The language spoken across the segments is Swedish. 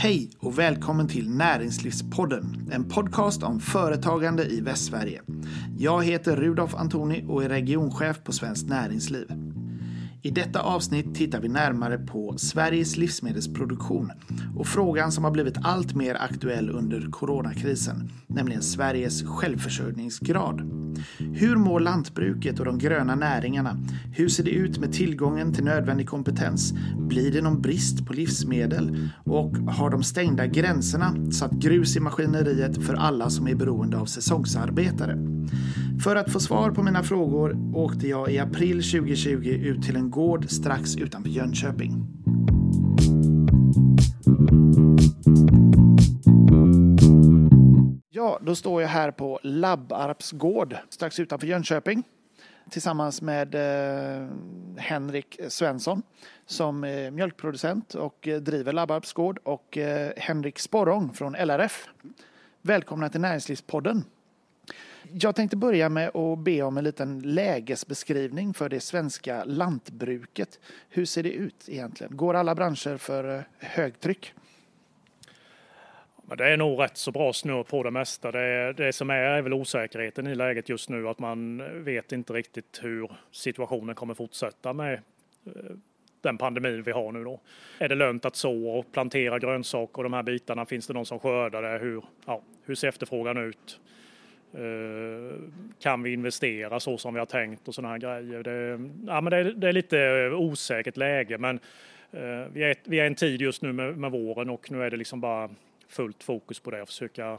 Hej och välkommen till Näringslivspodden, en podcast om företagande i Västsverige. Jag heter Rudolf Antoni och är regionchef på Svenskt Näringsliv. I detta avsnitt tittar vi närmare på Sveriges livsmedelsproduktion och frågan som har blivit allt mer aktuell under coronakrisen, nämligen Sveriges självförsörjningsgrad. Hur mår lantbruket och de gröna näringarna? Hur ser det ut med tillgången till nödvändig kompetens? Blir det någon brist på livsmedel? Och har de stängda gränserna satt grus i maskineriet för alla som är beroende av säsongsarbetare? För att få svar på mina frågor åkte jag i april 2020 ut till en gård strax utanför Jönköping. Då står jag här på Labbarps gård strax utanför Jönköping tillsammans med eh, Henrik Svensson som är mjölkproducent och eh, driver Labbarps gård och eh, Henrik Sporrong från LRF. Välkomna till Näringslivspodden. Jag tänkte börja med att be om en liten lägesbeskrivning för det svenska lantbruket. Hur ser det ut egentligen? Går alla branscher för eh, högtryck? Det är nog rätt så bra snurr på det mesta. Det, det som är är väl osäkerheten i läget just nu att man vet inte riktigt hur situationen kommer fortsätta med eh, den pandemin vi har nu då. Är det lönt att så och plantera grönsaker och de här bitarna? Finns det någon som skördar det? Hur, ja, hur ser efterfrågan ut? Eh, kan vi investera så som vi har tänkt och sådana här grejer? Det, ja, men det, det är lite osäkert läge men eh, vi, är, vi är en tid just nu med, med våren och nu är det liksom bara fullt fokus på det och försöka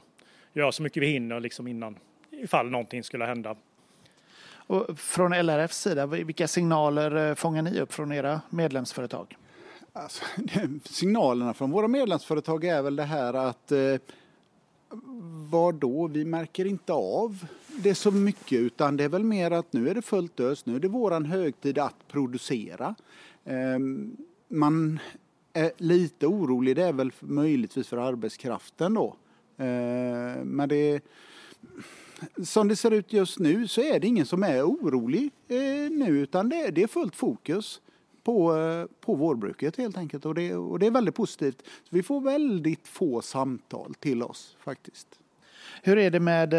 göra så mycket vi hinner liksom innan ifall någonting skulle hända. Och från LRFs sida, vilka signaler eh, fångar ni upp från era medlemsföretag? Alltså, signalerna från våra medlemsföretag är väl det här att eh, vad då? Vi märker inte av det så mycket utan det är väl mer att nu är det fullt ös, nu är det våran högtid att producera. Eh, man är lite orolig, det är väl möjligtvis för arbetskraften då. Eh, men det, som det ser ut just nu så är det ingen som är orolig eh, nu utan det, det är fullt fokus på, på vårbruket helt enkelt och det, och det är väldigt positivt. Så vi får väldigt få samtal till oss faktiskt. Hur är det med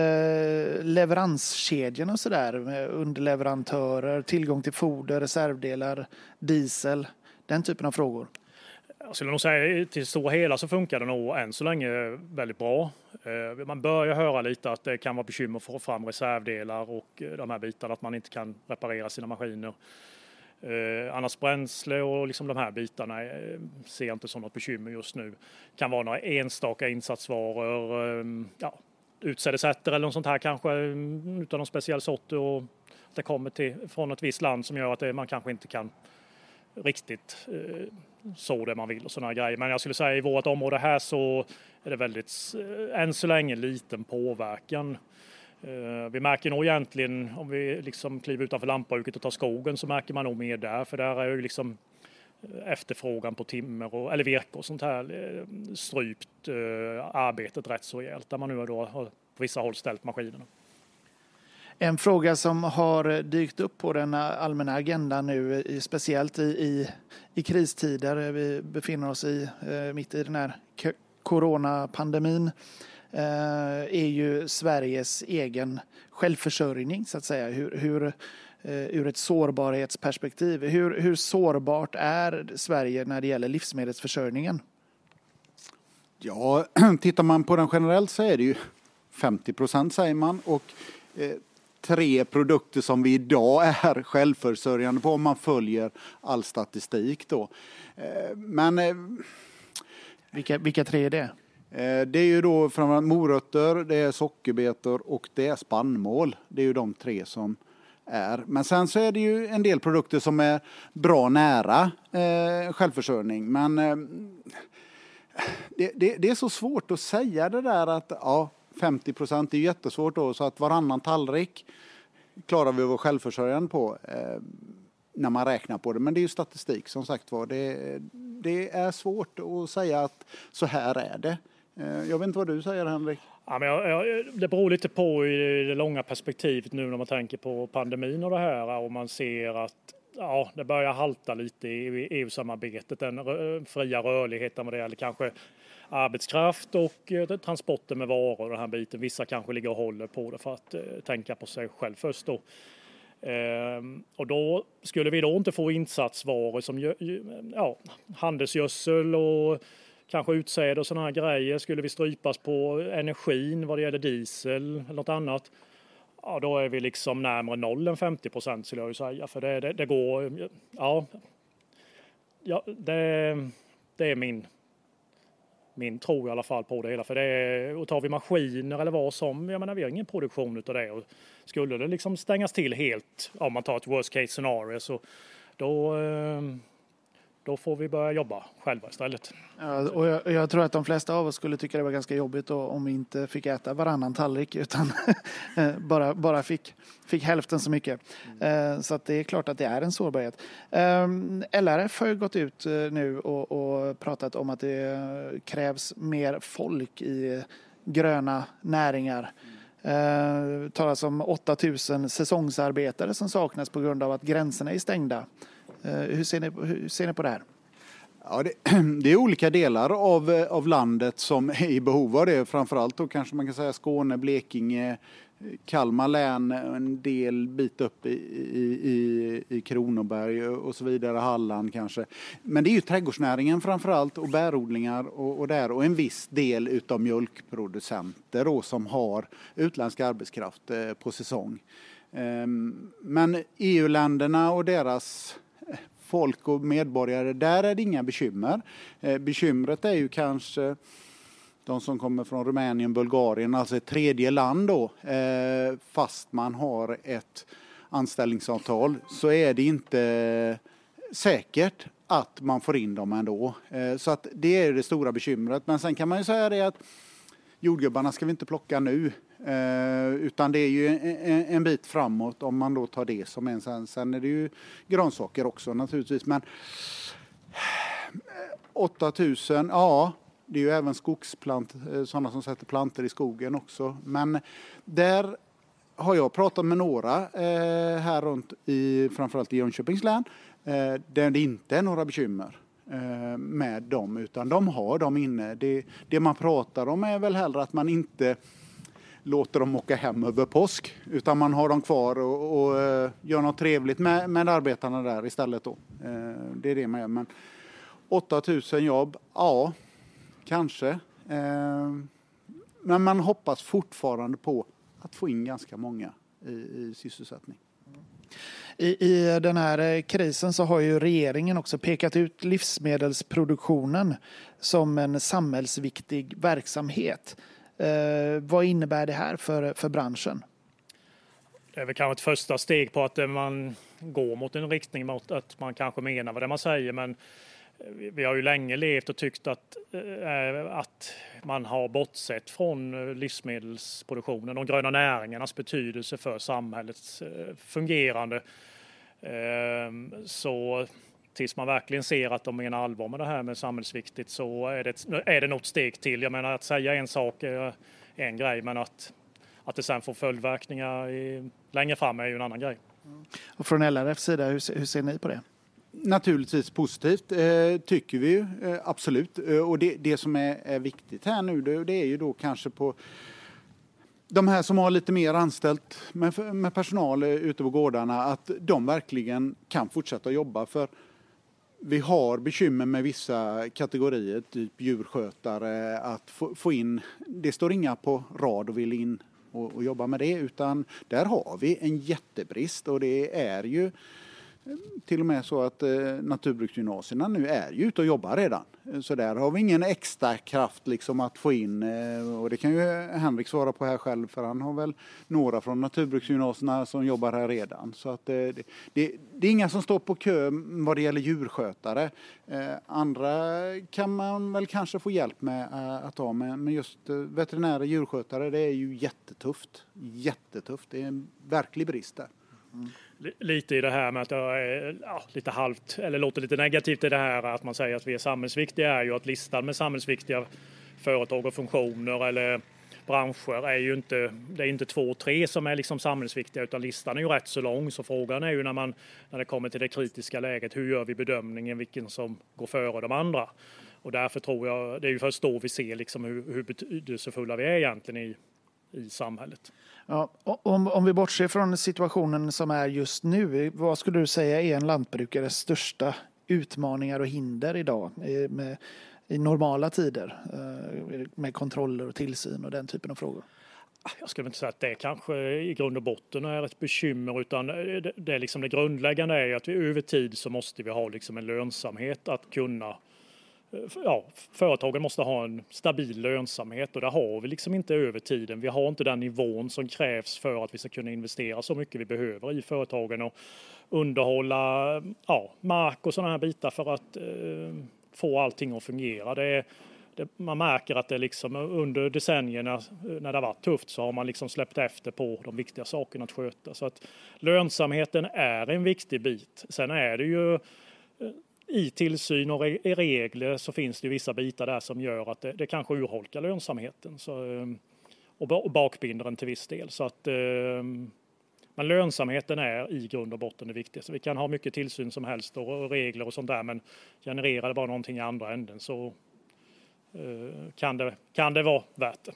leveranskedjorna och sådär? Underleverantörer, tillgång till foder, reservdelar, diesel, den typen av frågor? Jag skulle nog säga till stora hela så funkar det nog än så länge väldigt bra. Eh, man börjar höra lite att det kan vara bekymmer för att få fram reservdelar och eh, de här bitarna, att man inte kan reparera sina maskiner. Eh, annars bränsle och liksom de här bitarna ser jag inte som något bekymmer just nu. Det kan vara några enstaka insatsvaror, ehm, ja, utsädesätter eller något sånt här kanske mm, utan någon speciell sort och det kommer till, från ett visst land som gör att det, man kanske inte kan riktigt eh, så det man vill och sådana grejer. Men jag skulle säga i vårt område här så är det väldigt, eh, än så länge, liten påverkan. Eh, vi märker nog egentligen om vi liksom kliver utanför lantbruket och tar skogen så märker man nog mer där för där är ju liksom eh, efterfrågan på timmer och, eller virke och sånt här eh, strypt arbetet rätt så rejält där man nu då har på vissa håll ställt maskinerna. En fråga som har dykt upp på den allmänna agendan nu, speciellt i, i, i kristider, vi befinner oss i, eh, mitt i den här coronapandemin, eh, är ju Sveriges egen självförsörjning, så att säga. Hur, hur eh, ur ett sårbarhetsperspektiv. Hur, hur sårbart är Sverige när det gäller livsmedelsförsörjningen? Ja, tittar man på den generellt så är det ju 50 procent säger man och tre produkter som vi idag är självförsörjande på om man följer all statistik då. Eh, men... Eh, vilka, vilka tre är det? Eh, det är ju då framförallt morötter, det är sockerbetor och det är spannmål. Det är ju de tre som är. Men sen så är det ju en del produkter som är bra nära eh, självförsörjning. Men eh, det, det, det, är så svårt att säga det där att ja, 50 procent är jättesvårt då, så att varannan tallrik klarar vi att vara självförsörjande på eh, när man räknar på det. Men det är ju statistik som sagt var. Det, det, är svårt att säga att så här är det. Eh, jag vet inte vad du säger Henrik? Ja, men jag, jag, det beror lite på i det långa perspektivet nu när man tänker på pandemin och det här och man ser att ja, det börjar halta lite i EU-samarbetet, den fria rörligheten vad det gäller kanske arbetskraft och eh, transporter med varor och den här biten. Vissa kanske ligger och håller på det för att eh, tänka på sig själv först då. Ehm, och då skulle vi då inte få insatsvaror som ja, handelsgödsel och kanske utsäde och sådana här grejer. Skulle vi strypas på eh, energin vad det gäller diesel eller något annat ja, då är vi liksom närmare noll än 50 procent skulle jag ju säga. För det, det, det går, ja, ja det, det är min, min tro i alla fall på det hela. För det är, och tar vi maskiner eller vad som, jag menar vi har ingen produktion utav det. Och skulle det liksom stängas till helt, om man tar ett worst case scenario, så då, eh, då får vi börja jobba själva istället. Ja, och jag, jag, tror att de flesta av oss skulle tycka det var ganska jobbigt då, om vi inte fick äta varannan tallrik utan eh, bara, bara fick, fick hälften så mycket. Mm. Så att det är klart att det är en sårbarhet. Eh, LRF har ju gått ut eh, nu och, och pratat om att det krävs mer folk i gröna näringar. Eh, Det talas om 8000 säsongsarbetare som saknas på grund av att gränserna är stängda. Eh, hur ser ni, hur ser ni på det här? Ja, det, det, är olika delar av, eh, av landet som är i behov av det. Framförallt då kanske man kan säga Skåne, Blekinge, Kalmar län, en del bit upp i, i, i Kronoberg och så vidare, Halland kanske. Men det är ju trädgårdsnäringen framförallt och bärodlingar och, och där och en viss del utav mjölkproducenter då, som har utländsk arbetskraft eh, på säsong. Ehm, men EU-länderna och deras folk och medborgare, där är det inga bekymmer. Eh, bekymret är ju kanske de som kommer från Rumänien, Bulgarien, alltså ett tredje land då, eh, fast man har ett anställningsavtal så är det inte säkert att man får in dem ändå. Eh, så att det är det stora bekymret. Men sen kan man ju säga det att jordgubbarna ska vi inte plocka nu. Eh, utan det är ju en, en, bit framåt om man då tar det som en. Sen, sen är det ju grönsaker också naturligtvis. Men eh, 8000, ja det är ju även skogsplant, eh, sådana som sätter planter i skogen också. Men där har jag pratat med några eh, här runt i framförallt i Jönköpings län eh, där det inte är några bekymmer eh, med dem utan de har dem inne. Det, det man pratar om är väl hellre att man inte låter dem åka hem över påsk. Utan man har dem kvar och, och eh, gör något trevligt med, med arbetarna där istället. Då. Eh, det är det man gör. Men 8000 jobb, ja, kanske. Eh, men man hoppas fortfarande på att få in ganska många i, i sysselsättning. I, I den här krisen så har ju regeringen också pekat ut livsmedelsproduktionen som en samhällsviktig verksamhet. Eh, vad innebär det här för, för branschen? Det är väl kanske ett första steg på att eh, man går mot en riktning mot att man kanske menar vad det man säger men eh, vi har ju länge levt och tyckt att, eh, eh att man har bortsett från livsmedelsproduktionen och gröna näringarnas betydelse för samhällets eh, fungerande. Ehm, så tills man verkligen ser att de menar allvar med det här med samhällsviktigt så är det, är det något steg till. Jag menar att säga en sak är en grej men att, att det sen får följdverkningar i, längre fram är ju en annan grej. Och från LRFs sida, hur, hur ser ni på det? Naturligtvis positivt eh, tycker vi ju eh, absolut. Eh, och det, det som är, är, viktigt här nu det, det är ju då kanske på de här som har lite mer anställt med, med personal ute på gårdarna att de verkligen kan fortsätta jobba. För vi har bekymmer med vissa kategorier, typ djurskötare, att få, få in, det står inga på rad och vill in och, och, jobba med det utan där har vi en jättebrist och det är ju till och med så att eh, naturbruksgymnasierna nu är ju ute och jobbar redan. Eh, så där har vi ingen extra kraft liksom att få in eh, och det kan ju Henrik svara på här själv för han har väl några från naturbruksgymnasierna som jobbar här redan. Så att eh, det, det, det är inga som står på kö vad det gäller djurskötare. Eh, andra kan man väl kanske få hjälp med eh, att ha men just eh, veterinära djurskötare det är ju jättetufft. Jättetufft, det är en verklig brist där. Mm lite i det här med att jag är ja, lite halvt, eller låter lite negativt i det här att man säger att vi är samhällsviktiga är ju att listan med samhällsviktiga företag och funktioner eller branscher är ju inte, det är inte två, tre som är liksom samhällsviktiga utan listan är ju rätt så lång så frågan är ju när man när det kommer till det kritiska läget hur gör vi bedömningen vilken som går före de andra? Och därför tror jag, det är ju först då vi ser liksom hur, hur betydelsefulla vi är egentligen i, i samhället. Ja, om, om vi bortser från situationen som är just nu, vad skulle du säga är en lantbrukares största utmaningar och hinder idag med, i normala tider eh, med kontroller och tillsyn och den typen av frågor? Jag skulle inte säga att det kanske i grund och botten är ett bekymmer utan det, det, liksom det grundläggande är att vi över tid så måste vi ha liksom en lönsamhet att kunna ja, företagen måste ha en stabil lönsamhet och det har vi liksom inte över tiden. Vi har inte den nivån som krävs för att vi ska kunna investera så mycket vi behöver i företagen och underhålla ja, mark och sådana här bitar för att eh, få allting att fungera. Det, det, man märker att det liksom under decennierna eh, när det har varit tufft så har man liksom släppt efter på de viktiga sakerna att sköta. Så att lönsamheten är en viktig bit. Sen är det ju eh, i tillsyn och regler så finns det vissa bitar där som gör att det, det kanske urholkar lönsamheten så, ehm, och bakbinder den till viss del. Så att, ehm, men lönsamheten är i grund och botten det viktigaste. Vi kan ha mycket tillsyn som helst och regler och sånt där men genererar det bara någonting i andra änden så eh, kan det, kan det vara värt det.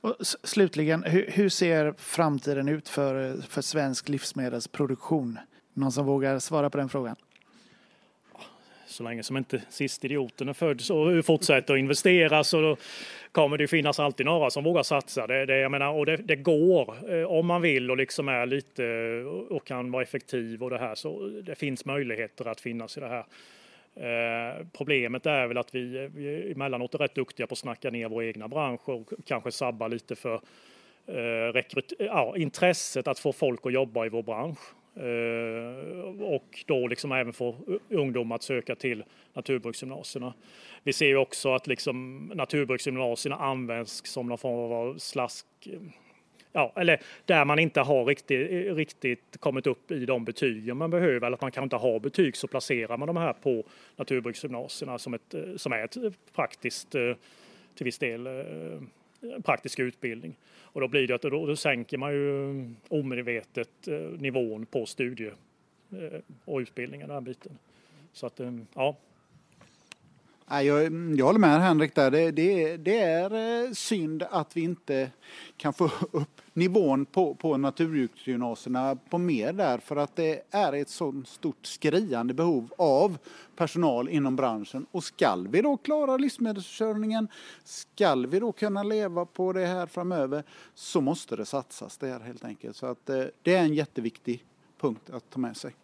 Och slutligen, hur, hur, ser framtiden ut för, för svensk livsmedelsproduktion? Någon som vågar svara på den frågan? Så länge som inte sista idioten är född och fortsätter att investera så kommer det finnas alltid några som vågar satsa. Det, det, jag menar, och det, det, går eh, om man vill och liksom är lite och kan vara effektiv och det här så det finns möjligheter att finnas i det här. Eh, problemet är väl att vi, vi emellanåt är rätt duktiga på att snacka ner vår egna bransch och kanske sabba lite för eh, rekryt, ja, intresset att få folk att jobba i vår bransch. Eh, och då liksom även få ungdomar att söka till naturbruksgymnasierna. Vi ser ju också att liksom naturbruksgymnasierna används som någon form av slask ja, eller där man inte har riktigt, riktigt kommit upp i de betygen man behöver eller att man kanske inte har betyg så placerar man de här på naturbruksgymnasierna som, ett, eh, som är ett praktiskt, eh, till viss del praktisk utbildning. Och då blir det att då, då sänker man ju omedvetet eh, nivån på studier eh, och utbildningen, den biten. Så att, eh, ja, jag, jag håller med Henrik där. Det, det, det, är eh, synd att vi inte kan få upp nivån på, på naturbruksgymnasierna på mer där för att det är ett sådant stort skriande behov av personal inom branschen. Och skall vi då klara livsmedelsförsörjningen, skall vi då kunna leva på det här framöver så måste det satsas där helt enkelt. Så att eh, det är en jätteviktig punkt att ta med sig.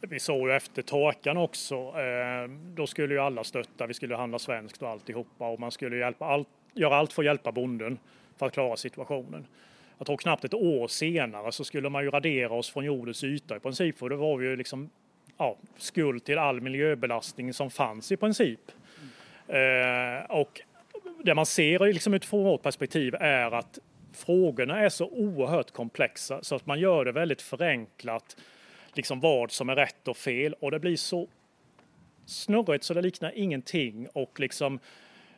Vi såg ju efter torkan också, eh, då skulle ju alla stötta, vi skulle handla svenskt och alltihopa och man skulle hjälpa allt, göra allt för att hjälpa bonden för att klara situationen. Jag tror knappt ett år senare så skulle man ju radera oss från jordens yta i princip för då var vi ju liksom ja, skuld till all miljöbelastning som fanns i princip. Mm. och det man ser liksom utifrån vårt perspektiv är att frågorna är så oerhört komplexa så att man gör det väldigt förenklat liksom vad som är rätt och fel och det blir så snurrigt så det liknar ingenting och liksom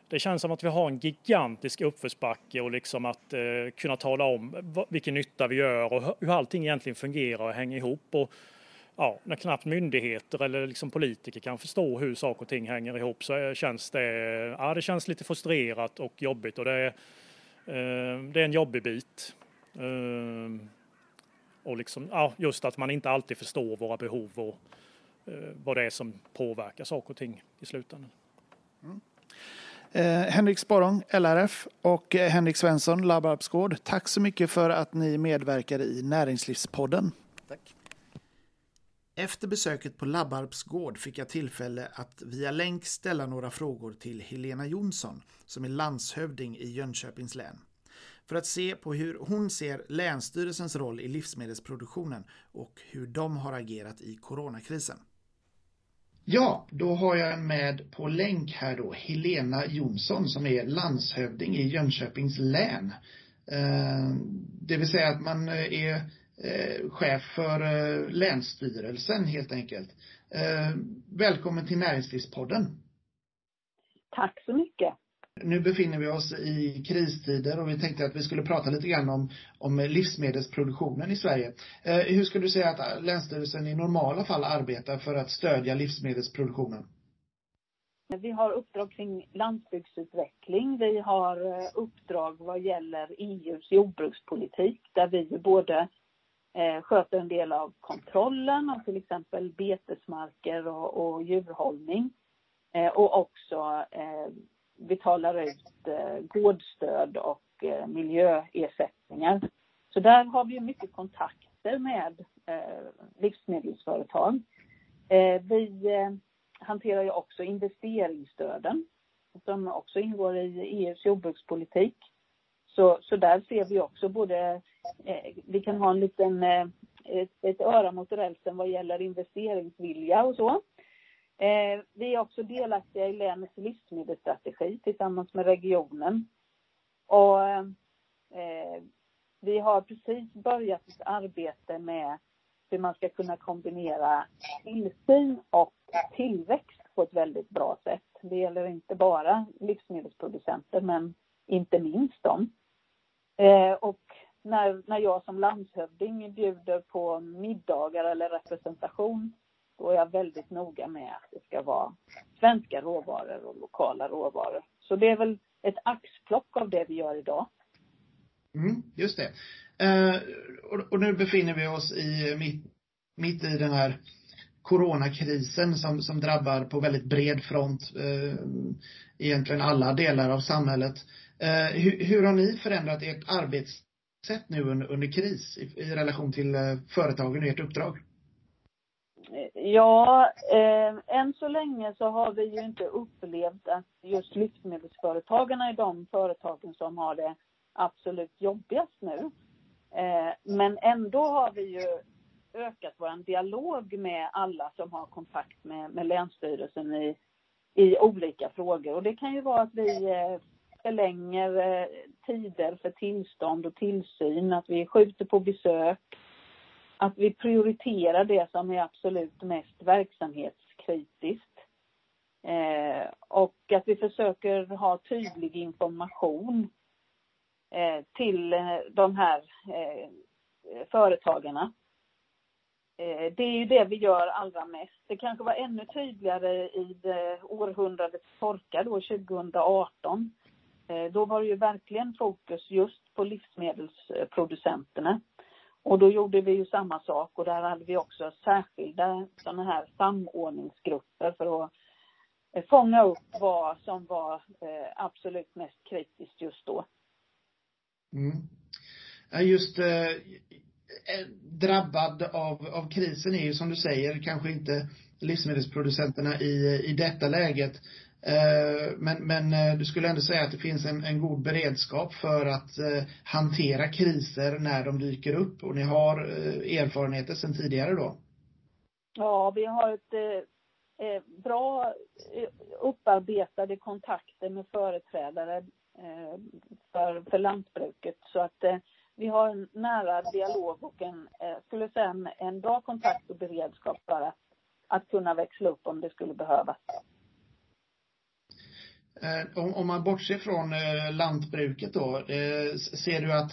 det känns som att vi har en gigantisk uppförsbacke och liksom att eh, kunna tala om vilken nytta vi gör och hur allting egentligen fungerar och hänger ihop. Och, ja, när knappt myndigheter eller liksom politiker kan förstå hur saker och ting hänger ihop så eh, känns det, ja, det känns lite frustrerat och jobbigt och det är, eh, det är en jobbig bit. Eh, och liksom, ja, just att man inte alltid förstår våra behov och eh, vad det är som påverkar saker och ting i slutändan. Mm. Eh, Henrik Sporrong, LRF och eh, Henrik Svensson, Labbarpsgård. Tack så mycket för att ni medverkade i Näringslivspodden. Tack. Efter besöket på Labbarps gård fick jag tillfälle att via länk ställa några frågor till Helena Jonsson som är landshövding i Jönköpings län för att se på hur hon ser Länsstyrelsens roll i livsmedelsproduktionen och hur de har agerat i coronakrisen. Ja, då har jag med på länk här då Helena Jonsson som är landshövding i Jönköpings län. Eh, det vill säga att man är eh, chef för eh, Länsstyrelsen helt enkelt. Välkommen till Näringslivspodden. Tack så mycket. Nu befinner vi oss i kristider och vi tänkte att vi skulle prata lite grann om, om livsmedelsproduktionen i Sverige. Eh, hur skulle du säga att Länsstyrelsen i normala fall arbetar för att stödja livsmedelsproduktionen? Vi har uppdrag kring landsbygdsutveckling. Vi har eh, uppdrag vad gäller EUs jordbrukspolitik där vi både eh, sköter en del av kontrollen av till exempel betesmarker och, och djurhållning. Eh, och också betalar ut eh, gårdstöd och eh, miljöersättningar. Så där har vi mycket kontakter med eh, livsmedelsföretag. Vi hanterar ju också investeringsstöden som också ingår i EUs jordbrukspolitik. Så, så där ser vi också både, eh, vi kan ha en liten, eh, ett, ett öra mot rälsen vad gäller investeringsvilja och så. Eh, vi är också delaktiga i länets livsmedelsstrategi tillsammans med regionen. Och eh, vi har precis börjat ett arbete med hur man ska kunna kombinera tillsyn och tillväxt på ett väldigt bra sätt. Det gäller inte bara livsmedelsproducenter men inte minst dem. Eh, och när, när jag som landshövding bjuder på middagar eller representation då är jag väldigt noga med att det ska vara svenska råvaror och lokala råvaror. Så det är väl ett axplock av det vi gör idag. Mm, just det. Eh, och, och, nu befinner vi oss i mitt, mitt i den här coronakrisen som, som drabbar på väldigt bred front eh, egentligen alla delar av samhället. Eh, hur, hur, har ni förändrat ert arbetssätt nu under, under kris i, i, relation till eh, företagen och ert uppdrag? Ja, eh, än så länge så har vi ju inte upplevt att just livsmedelsföretagarna är de företagen som har det absolut jobbigast nu. Eh, men ändå har vi ju ökat vår dialog med alla som har kontakt med, med Länsstyrelsen i, i olika frågor. Och det kan ju vara att vi eh, förlänger eh, tider för tillstånd och tillsyn, att vi skjuter på besök, att vi prioriterar det som är absolut mest verksamhetskritiskt. Eh, och att vi försöker ha tydlig information eh, till eh, de här eh, företagarna. Eh, det är ju det vi gör allra mest. Det kanske var ännu tydligare i århundradets torka då, 2018. Eh, då var det ju verkligen fokus just på livsmedelsproducenterna. Och då gjorde vi ju samma sak och där hade vi också särskilda sådana här samordningsgrupper för att eh, fånga upp vad som var eh, absolut mest kritiskt just då. Mm. Just eh, eh, drabbad av, av krisen är ju som du säger kanske inte livsmedelsproducenterna i, i detta läget. Eh, men, men eh, du skulle ändå säga att det finns en, en god beredskap för att eh, hantera kriser när de dyker upp och ni har erfarenheter sedan tidigare då? Ja, vi har ett bra upparbetade kontakter med företrädare för, för lantbruket så att vi har en nära dialog och en, skulle säga en, en bra kontakt och beredskap för att, att kunna växla upp om det skulle behövas. Eh, om, om man bortser från eh, lantbruket då, ser du att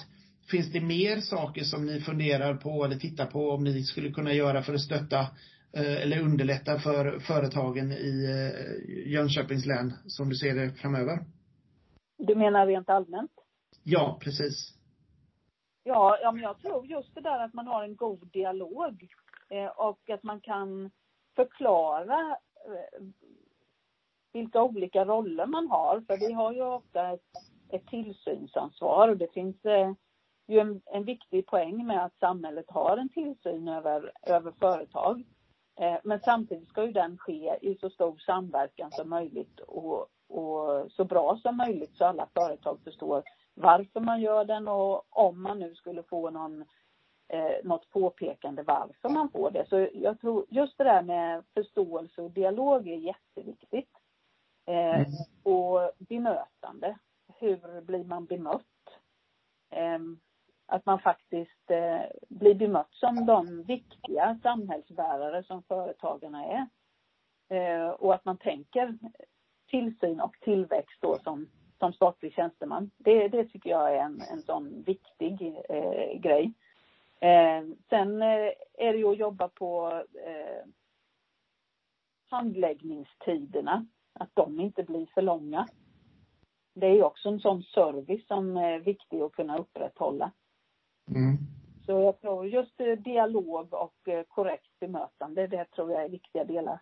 finns det mer saker som ni funderar på eller tittar på om ni skulle kunna göra för att stötta eller underlätta för företagen i Jönköpings län som du ser det framöver? Du menar rent allmänt? Ja, precis. Ja, ja, men jag tror just det där att man har en god dialog eh, och att man kan förklara eh, vilka olika roller man har. För vi har ju ofta ett, ett tillsynsansvar och det finns eh, ju en, en, viktig poäng med att samhället har en tillsyn över, över företag. Eh, men samtidigt ska ju den ske i så stor samverkan som möjligt och, och så bra som möjligt så alla företag förstår varför man gör den och om man nu skulle få någon, eh, något påpekande varför man får det. Så jag tror just det där med förståelse och dialog är jätteviktigt. Eh, mm. Och bemötande. Hur blir man bemött? Eh, att man faktiskt eh, blir bemött som de viktiga samhällsbärare som företagarna är. Eh, och att man tänker tillsyn och tillväxt då som som statlig tjänsteman. Det, det tycker jag är en, en sån viktig eh, grej. Eh, sen eh, är det ju att jobba på handläggningstiderna. Att de inte blir för långa. Det är också en sån service som är viktig att kunna upprätthålla. Mm. Så jag tror just dialog och korrekt bemötande, det tror jag är viktiga delar.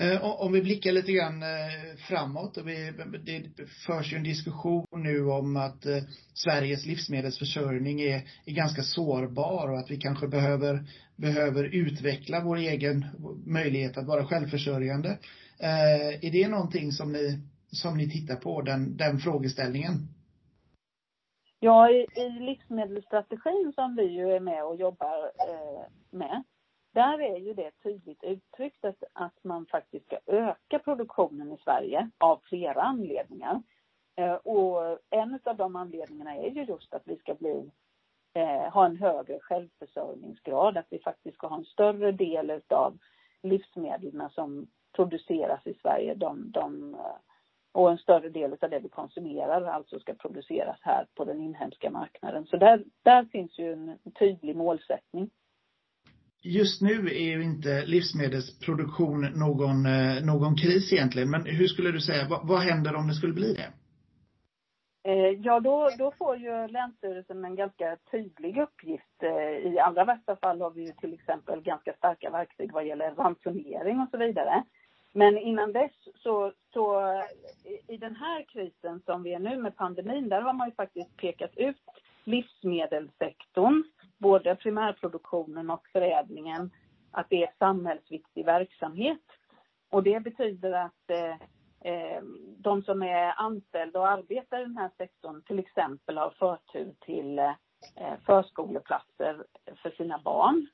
Eh, om vi blickar lite grann eh, framåt och vi, det förs ju en diskussion nu om att eh, Sveriges livsmedelsförsörjning är, är ganska sårbar och att vi kanske behöver, behöver utveckla vår egen möjlighet att vara självförsörjande. Är det någonting som ni, som ni tittar på, den, den frågeställningen? Ja, i, i livsmedelsstrategin som vi ju är med och jobbar med där är ju det tydligt uttryckt att, att man faktiskt ska öka produktionen i Sverige av flera anledningar. Eh, och en av de anledningarna är ju just att vi ska bli, eh, ha en högre självförsörjningsgrad, att vi faktiskt ska ha en större del av livsmedlen som produceras i Sverige, de, de, eh, och en större del av det vi konsumerar alltså ska produceras här på den inhemska marknaden. Så där, där finns ju en tydlig målsättning just nu är ju inte livsmedelsproduktion någon, eh, någon kris egentligen. Men hur skulle du säga, vad, vad händer om det skulle bli det? Eh, ja, då, då får ju Länsstyrelsen en ganska tydlig uppgift. Eh, I allra värsta fall har vi ju till exempel ganska starka verktyg vad gäller ransonering och så vidare. Men innan dess så, så i den här krisen som vi är nu med pandemin, där har man ju faktiskt pekat ut livsmedelssektorn både primärproduktionen och förädlingen, att det är samhällsviktig verksamhet. Och det betyder att eh, eh, de som är anställda och arbetar i den här sektorn till exempel har förtur till eh, förskoleplatser för sina barn.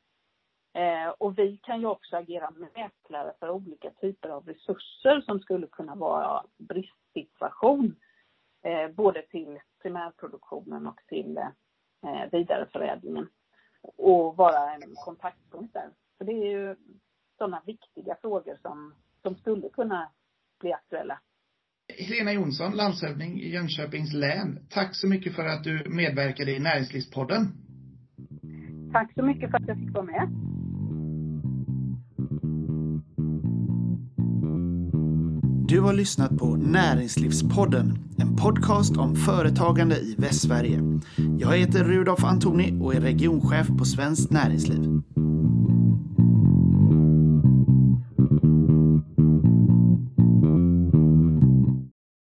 Eh, och vi kan ju också agera mäklare för olika typer av resurser som skulle kunna vara bristsituation. Eh, både till primärproduktionen och till eh, eh, vidareförädlingen och vara en kontaktpunkt där. För det är ju sådana viktiga frågor som, som skulle kunna bli aktuella. Helena Jonsson, landshövding i Jönköpings län. Tack så mycket för att du medverkade i Näringslivspodden. Tack så mycket för att jag fick vara med. Du har lyssnat på Näringslivspodden, en podcast om företagande i Västsverige. Jag heter Rudolf Antoni och är regionchef på Svenskt Näringsliv.